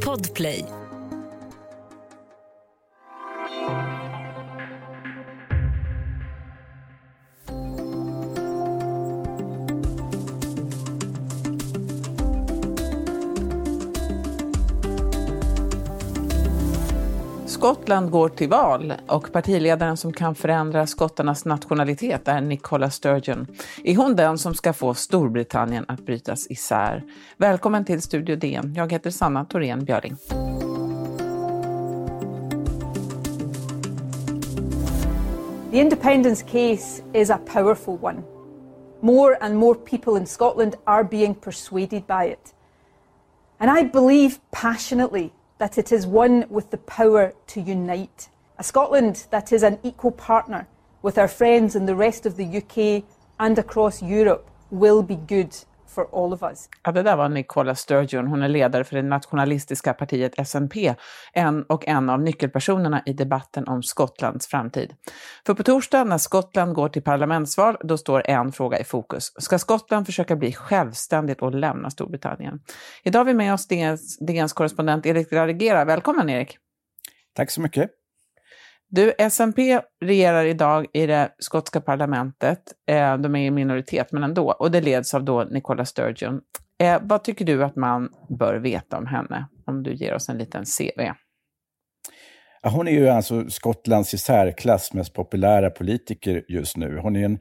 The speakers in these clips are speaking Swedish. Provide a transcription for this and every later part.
Podplay. Skottland går till val och partiledaren som kan förändra skottarnas nationalitet är Nicola Sturgeon. Är hon den som ska få Storbritannien att brytas isär? Välkommen till Studio DN. Jag heter Sanna Thorén Björling. The independence case is a powerful one. More and more people in Scotland are being persuaded by it. And I believe passionately that it is one with the power to unite. A Scotland that is an equal partner with our friends in the rest of the UK and across Europe will be good for all of us. Ja, det där var Nicola Sturgeon. Hon är ledare för det nationalistiska partiet SNP en och en av nyckelpersonerna i debatten om Skottlands framtid. För på torsdag när Skottland går till parlamentsval, då står en fråga i fokus. Ska Skottland försöka bli självständigt och lämna Storbritannien? Idag har vi med oss DNs, DNs korrespondent Erik Radegera. Välkommen Erik! Tack så mycket! Du, SNP regerar idag i det skotska parlamentet. Eh, de är i minoritet, men ändå. Och det leds av då Nicola Sturgeon. Eh, vad tycker du att man bör veta om henne? Om du ger oss en liten CV. Ja, hon är ju alltså Skottlands i särklass mest populära politiker just nu. Hon är en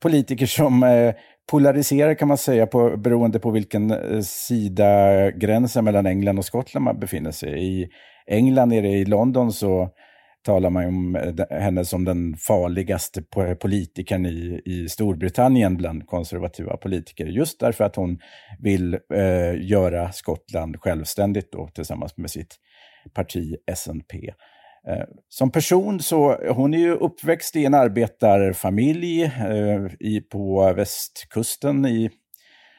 politiker som eh, polariserar kan man säga på, beroende på vilken eh, sida eh, gränsen mellan England och Skottland man befinner sig. I England, nere i London, så talar man om eh, henne som den farligaste politikern i, i Storbritannien bland konservativa politiker. Just därför att hon vill eh, göra Skottland självständigt då, tillsammans med sitt parti SNP. Eh, som person så hon är ju uppväxt i en arbetarfamilj eh, i, på västkusten i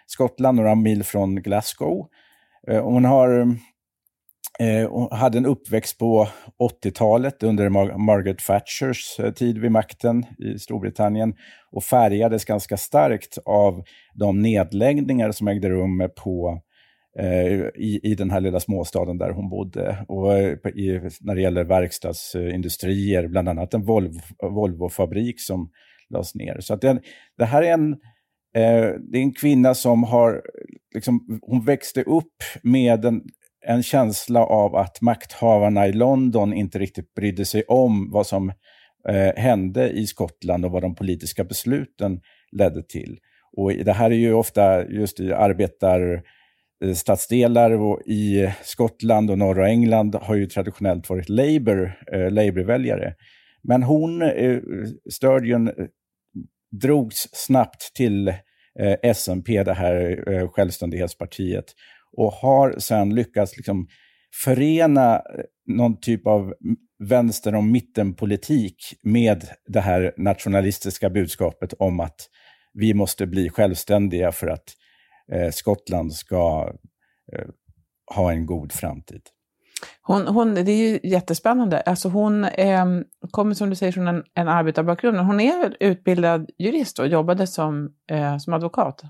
Skottland, några mil från Glasgow. Eh, hon har Eh, hon hade en uppväxt på 80-talet under Mar Margaret Thatchers eh, tid vid makten i Storbritannien och färgades ganska starkt av de nedläggningar som ägde rum på, eh, i, i den här lilla småstaden där hon bodde. Och eh, i, när det gäller verkstadsindustrier, bland annat en Volvo, Volvo som lades ner. Så att det, det här är en, det är en kvinna som har, liksom, hon växte upp med en en känsla av att makthavarna i London inte riktigt brydde sig om vad som eh, hände i Skottland och vad de politiska besluten ledde till. Och det här är ju ofta just i arbetarstadsdelar eh, och i Skottland och norra England har ju traditionellt varit Labour, eh, Labour-väljare. Men hon, eh, Sturgeon, eh, drogs snabbt till eh, SNP, det här eh, självständighetspartiet, och har sen lyckats liksom förena eh, någon typ av vänster och mittenpolitik med det här nationalistiska budskapet om att vi måste bli självständiga för att eh, Skottland ska eh, ha en god framtid. Hon, hon, det är ju jättespännande. Alltså hon eh, kommer som du säger från en, en arbetarbakgrund. Hon är utbildad jurist och jobbade som, eh, som advokat.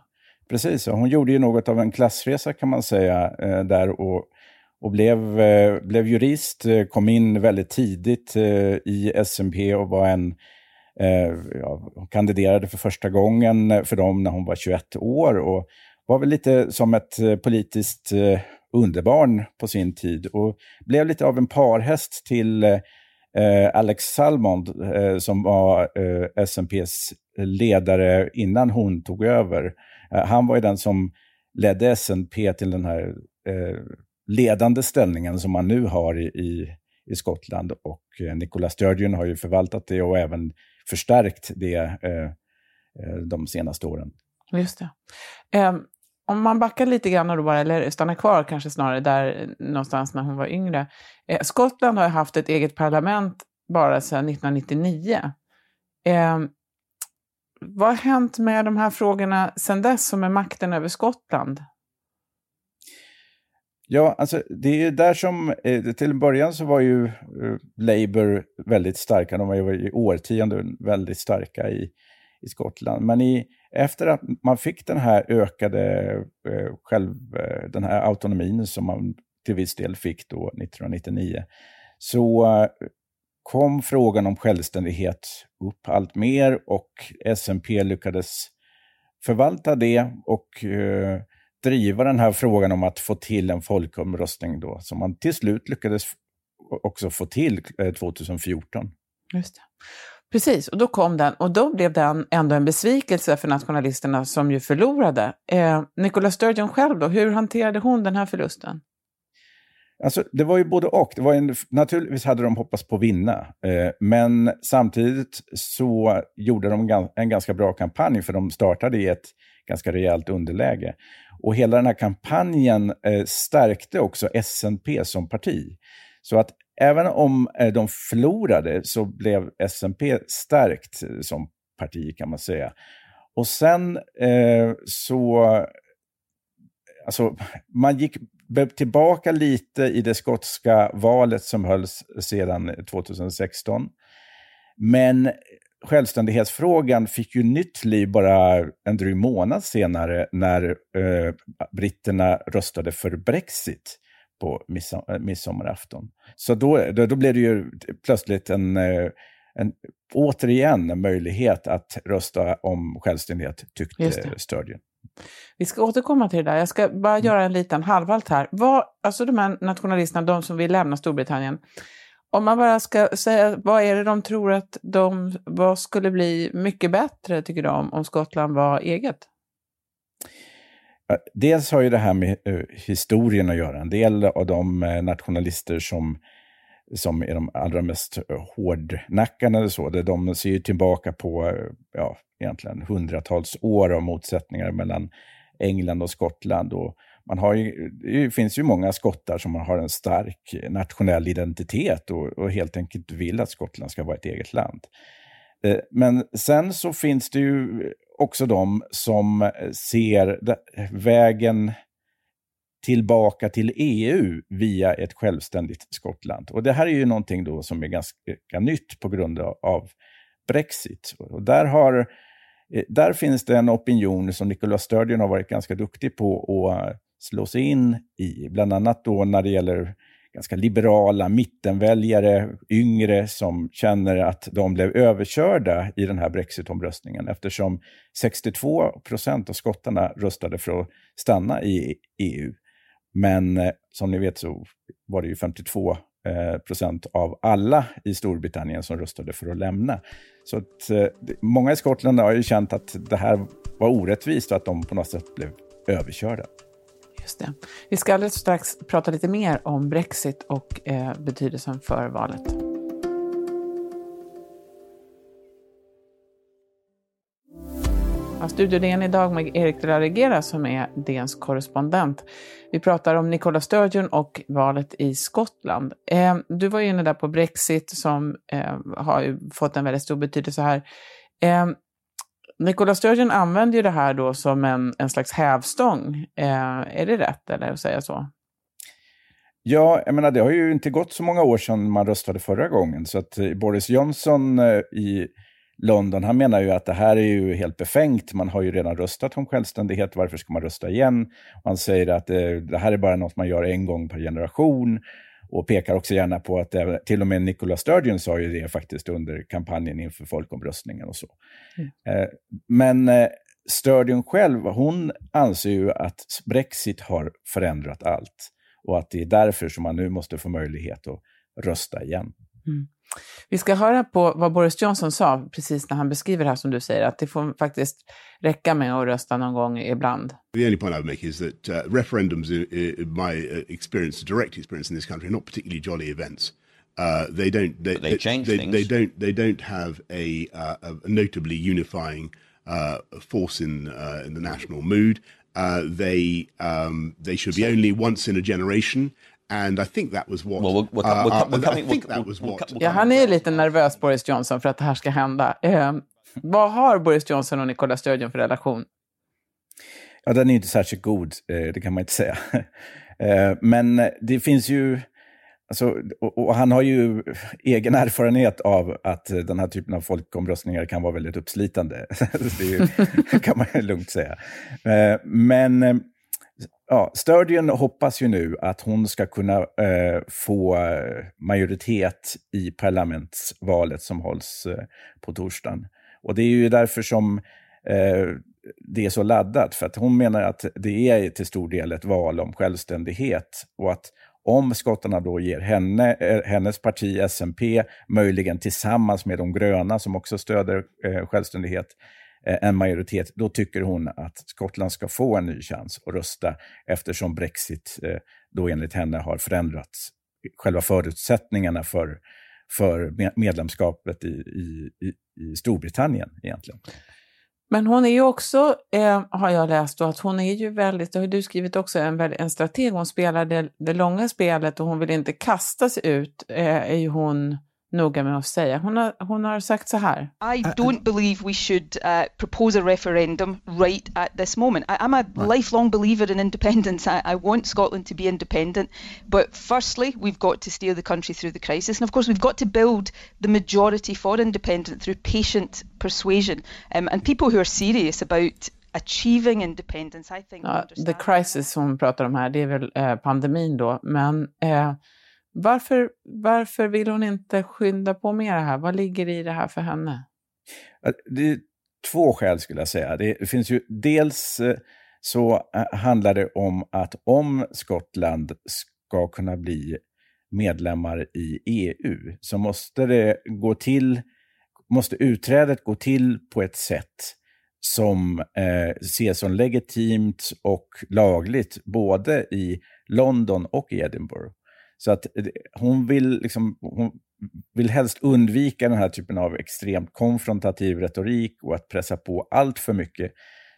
Precis, hon gjorde ju något av en klassresa kan man säga eh, där och, och blev, eh, blev jurist, eh, kom in väldigt tidigt eh, i SMP och var en eh, ja, kandiderade för första gången för dem när hon var 21 år och var väl lite som ett politiskt underbarn på sin tid och blev lite av en parhäst till eh, Alex Salmond eh, som var eh, SMPs ledare innan hon tog över. Eh, han var ju den som ledde SNP till den här eh, ledande ställningen som man nu har i, i, i Skottland. Och eh, Nicola Sturgeon har ju förvaltat det och även förstärkt det eh, eh de senaste åren. Just det. Um, om man backar lite grann då bara, eller stannar kvar kanske snarare där någonstans när hon var yngre. Eh, Skottland har haft ett eget parlament bara sedan 1999. Vad har hänt med de här frågorna sedan dess, som är makten över Skottland? Ja, alltså det är där som, eh, till en början så var ju eh, Labour väldigt starka, de var ju i årtionden väldigt starka i, i Skottland. Men i, efter att man fick den här ökade eh, själv, eh, den här autonomin som man till viss del fick då 1999, så eh, kom frågan om självständighet upp allt mer och SMP lyckades förvalta det och eh, driva den här frågan om att få till en folkomröstning då, som man till slut lyckades också få till eh, 2014. Just det. Precis, och då kom den och då blev den ändå en besvikelse för nationalisterna som ju förlorade. Eh, Nicola Sturgeon själv då, hur hanterade hon den här förlusten? Alltså, det var ju både och. Det var en, naturligtvis hade de hoppats på att vinna, eh, men samtidigt så gjorde de en ganska bra kampanj, för de startade i ett ganska rejält underläge. Och hela den här kampanjen eh, stärkte också SNP som parti. Så att även om eh, de förlorade så blev SNP stärkt eh, som parti kan man säga. Och sen eh, så, alltså man gick tillbaka lite i det skotska valet som hölls sedan 2016. Men självständighetsfrågan fick ju nytt liv bara en dryg månad senare när eh, britterna röstade för Brexit på midsom eh, midsommarafton. Så då, då, då, blev det ju plötsligt en, eh, en, återigen en möjlighet att rösta om självständighet, tyckte Sturgeon. Vi ska återkomma till det där. Jag ska bara mm. göra en liten halvhalt här. Vad, alltså de här nationalisterna, de som vill lämna Storbritannien, om man bara ska säga, vad är det de tror att de, vad skulle bli mycket bättre, tycker de, om Skottland var eget? Dels har ju det här med uh, historien att göra. En del av de uh, nationalister som, som är de allra mest eh, hårdnackade, så, de ser ju tillbaka på eh, ja, egentligen hundratals år av motsättningar mellan England och Skottland. Och man har ju, det finns ju många skottar som har en stark nationell identitet och, och helt enkelt vill att Skottland ska vara ett eget land. Eh, men sen så finns det ju också de som ser vägen tillbaka till EU via ett självständigt Skottland. Och det här är ju någonting då som är ganska nytt på grund av Brexit. Och där, har, eh, där finns det en opinion som Nicola Sturgeon har varit ganska duktig på att eh, slå sig in i, bland annat då när det gäller ganska liberala mittenväljare, yngre, som känner att de blev överkörda i den här brexitomröstningen eftersom 62 procent av skottarna röstade för att stanna i EU. Men eh, som ni vet så var det ju 52 eh, procent av alla i Storbritannien som röstade för att lämna. Så att, eh, många i Skottland har ju känt att det här var orättvist och att de på något sätt blev överkörda. Just det. Vi ska alldeles strax prata lite mer om Brexit och eh, betydelsen för valet. Ja, Studio DN idag med Erik de la Regera som är DNs korrespondent. Vi pratar om Nicola Sturgeon och valet i Skottland. Eh, du var ju inne där på Brexit som eh, har fått en väldigt stor betydelse här. Eh, Nicola Sturgeon använder ju det här då som en, en slags hävstång. Eh, är det rätt eller att säga så? Ja, jag menar det har ju inte gått så många år sedan man röstade förra gången. Så att eh, Boris Johnson eh, i London, han menar ju att det här är ju helt befängt. Man har ju redan röstat om självständighet, varför ska man rösta igen? Han säger att det, eh, det här är bara något man gör en gång per generation och pekar också gärna på att det, till och med Nicola Sturgeon sa ju det faktiskt under kampanjen inför folkomröstningen och så. Mm. Eh, men eh, Sturgeon själv, hon anser ju att Brexit har förändrat allt och att det är därför som man nu måste få möjlighet att rösta igen. Mm. Vi ska höra på vad Boris Johnson sa precis när han beskriver det här som du säger, att det får faktiskt räcka med att rösta någon gång ibland. The only point I would make is that uh, referendums, in my uh, experience, direct experience in this country, are not particularly jolly events. Uh, they don't. They, they change they, things. They don't. They don't have a, uh, a notably unifying uh, force in uh, in the national mood. Uh, they um, they should be only once in a generation, And I think that was what... Well, we're, we're, we're, we're coming, I think that was what... Ja, han är lite nervös, Boris Johnson, för att det här ska hända. Eh, vad har Boris Johnson och Nicola Sturgeon för relation? Ja, den är inte särskilt god, eh, det kan man inte säga. Eh, men det finns ju... alltså, och, han har ju egen erfarenhet av att den här typen av folkomröstningar kan vara väldigt uppslitande. det ju, kan man lugnt säga. Eh, men eh, ja, Sturgeon hoppas ju nu att hon ska kunna eh, få eh, majoritet i parlamentsvalet som hålls eh, på torsdagen. Och det är ju därför som eh, det är så laddat, för att hon menar att det är till stor del ett val om självständighet och att om skottarna då ger henne, eh, hennes parti SMP, möjligen tillsammans med de gröna som också stöder eh, självständighet, eh, Eh, en majoritet, då tycker hon att Skottland ska få en ny chans att rösta eftersom Brexit eh, då enligt henne har förändrat själva förutsättningarna för, för medlemskapet i, i, i Storbritannien egentligen. Men hon är ju också, eh, har jag läst, då, att hon är ju väldigt, det har du skrivit också, en, en strateg. Hon spelar det, det långa spelet och hon vill inte kasta sig ut, eh, är ju hon noga med att säga. Hon har, hon har sagt så här. I don't believe we should uh, propose a referendum right at this moment. I, am a right. lifelong believer in independence. I, I, want Scotland to be independent. But firstly, we've got to steer the country through the crisis. And of course, we've got to build the majority for independence through patient persuasion. Um, and people who are serious about achieving independence, I think... Ja, the crisis hon pratar om här, det är väl eh, pandemin då. Men eh, varför, varför vill hon inte skynda på med det här? Vad ligger i det här för henne? Det är två skäl skulle jag säga. Det finns ju dels eh, så eh, handlar det om att om Skottland ska kunna bli medlemmar i EU så måste det gå till, måste utträdet gå till på ett sätt som eh, ses som legitimt och lagligt både i London och i Edinburgh. Så att eh, hon vill, liksom, hon vill helst undvika den här typen av extremt konfrontativ retorik och att pressa på allt för mycket.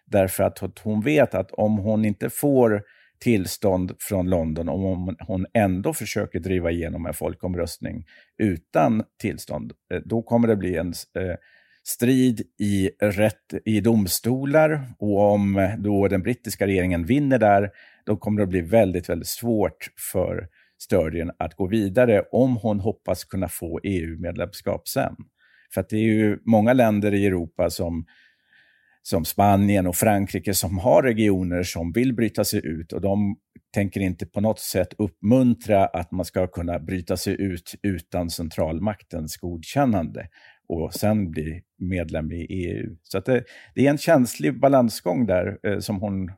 Därför att hon vet att om hon inte får tillstånd från London, om hon ändå försöker driva igenom en folkomröstning utan tillstånd, eh, då kommer det bli en eh, strid i, rätt, i domstolar och om då den brittiska regeringen vinner där, då kommer det bli väldigt, väldigt svårt för Sturgeon att gå vidare om hon hoppas kunna få EU-medlemskap sen. För att det är ju många länder i Europa som, som Spanien och Frankrike som har regioner som vill bryta sig ut och de tänker inte på något sätt uppmuntra att man ska kunna bryta sig ut utan centralmaktens godkännande och sen bli medlem i EU. Så det, det, är en känslig balansgång där eh, som hon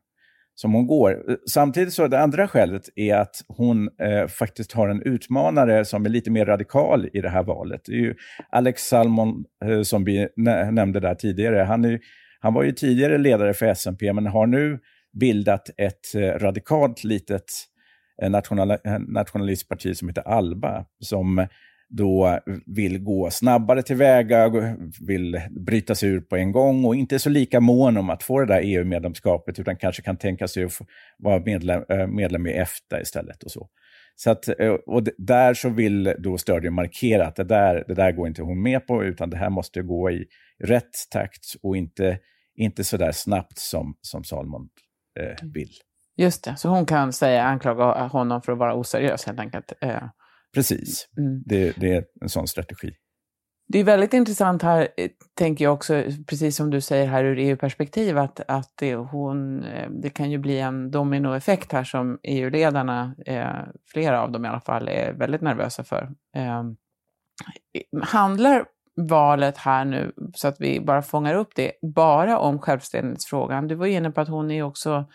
som hon går. Samtidigt så det andra skälet är att hon eh, faktiskt har en utmanare som är lite mer radikal i det här valet. Det är ju Alex Salmon eh, som vi nämnde där tidigare. Han, är, han var ju tidigare ledare för SMP men har nu bildat ett eh, radikalt litet eh, national, eh, nationalistparti som heter ALBA som då vill gå snabbare tillväga, vill bryta sig ur på en gång och inte är så lika mån om att få det där EU-medlemskapet utan kanske kan tänka sig att vara medlem, eh, medlem i EFTA istället. och så. Så att, eh, och där så vill då Sturgeon markera att det där, det där går inte hon med på, utan det här måste gå i rätt takt och inte, inte så där snabbt som, som Salmon eh, vill. Just det, så hon kan säga, anklaga honom för att vara oseriös helt enkelt. Eh. Precis, mm. det, det, är en sån strategi. Det är väldigt intressant här, eh, tänker jag också, precis som du säger här ur EU-perspektiv, att, att det, hon, eh, det kan ju bli en dominoeffekt här som EU-ledarna, eh, flera av dem i alla fall, är väldigt nervösa för. Eh, handlar valet här nu, så att vi bara fångar upp det, bara om självständighetsfrågan? Du var inne på att hon är också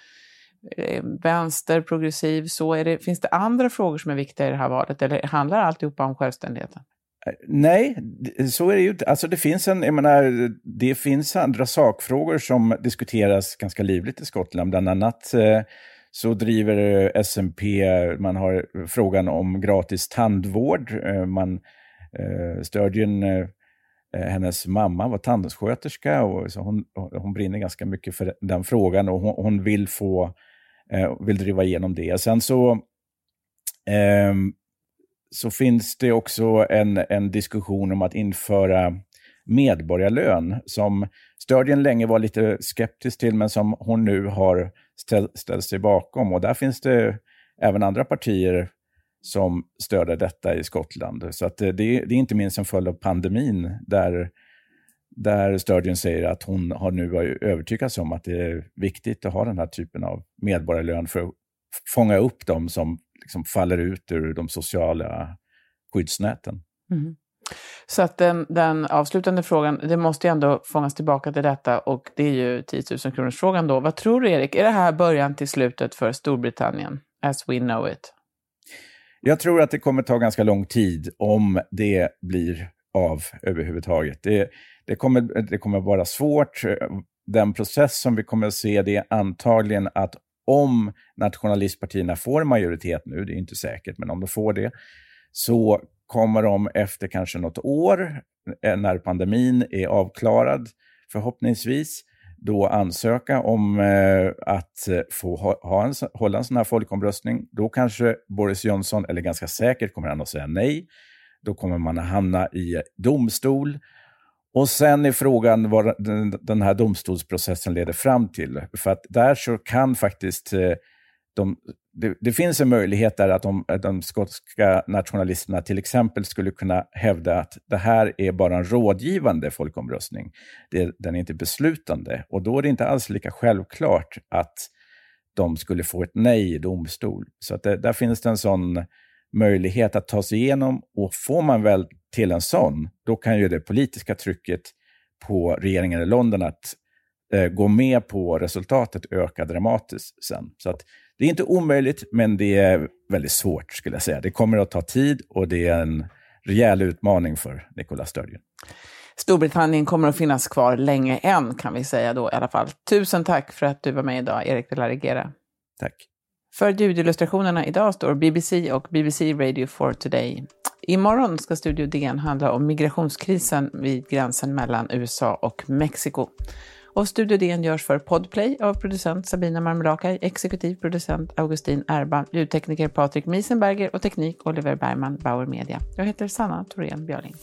Eh, vänster, progressiv, så är det, finns det andra frågor som är viktiga i det här valet eller handlar alltihopa om självständigheten? Eh, nej, så är det ju inte. Alltså det finns, en, jag menar, det finns andra sakfrågor som diskuteras ganska livligt i Skottland. Bland annat eh, så driver SMP, man har frågan om gratis tandvård. Man, Sturgeon, hennes mamma var tandsköterska och så hon, hon brinner ganska mycket för den frågan och hon, hon vill få eh, vill driva igenom det. Sen så, eh, så finns det också en, en diskussion om att införa medborgarlön som Sturgeon länge var lite skeptisk till, men som hon nu har ställ, ställt sig bakom. Och där finns det även andra partier som stöder detta i Skottland. Så att eh, det, det är inte minst en följd av pandemin där, där Sturgeon säger att hon har nu övertygats om att det är viktigt att ha den här typen av medborgarlön för att fånga upp dem som liksom faller ut ur de sociala skyddsnäten. Mm. Så att den, den, avslutande frågan, det måste ju ändå fångas tillbaka till detta och det är ju 10 000 kronors frågan då. Vad tror du Erik, är det här början till slutet för Storbritannien as we know it? Jag tror att det kommer ta ganska lång tid om det blir av överhuvudtaget. Det, det, kommer, det kommer vara svårt. Den process som vi kommer att se det är antagligen att om nationalistpartierna får majoritet nu, det är inte säkert, men om de får det, så kommer de efter kanske något år, eh, när pandemin är avklarad förhoppningsvis, då ansöka om eh, att få ha, ha en, hålla en sån här folkomröstning. Då kanske Boris Johnson, eller ganska säkert, kommer han att säga nej. Då kommer man att hamna i domstol. Och sen är frågan vad den här domstolsprocessen leder fram till. För att där så kan faktiskt eh, de, det, det, finns en möjlighet där att de, de skotska nationalisterna till exempel skulle kunna hävda att det här är bara en rådgivande folkomröstning. Det, den är inte beslutande. Och då är det inte alls lika självklart att de skulle få ett nej i domstol. Så att det, där finns det en sån möjlighet att ta sig igenom. Och får man väl till en sån, då kan ju det politiska trycket på regeringen i London att eh, gå med på resultatet öka dramatiskt sen. Så att det är inte omöjligt, men det är väldigt svårt skulle jag säga. Det kommer att ta tid och det är en rejäl utmaning för Nicola Sturgeon. Storbritannien kommer att finnas kvar länge än, kan vi säga då i alla fall. Tusen tack för att du var med idag, Erik de la Regera. Tack. För ljudillustrationerna idag står BBC och BBC Radio 4 Today. Imorgon ska Studio DN handla om migrationskrisen vid gränsen mellan USA och Mexiko. Och Studio DN görs för Podplay av producent Sabina Marmelakai, exekutiv producent Augustin Erba, ljudtekniker Patrik Miesenberger och teknik Oliver Bergman, Bauer Media. Jag heter Sanna Thorén Björling.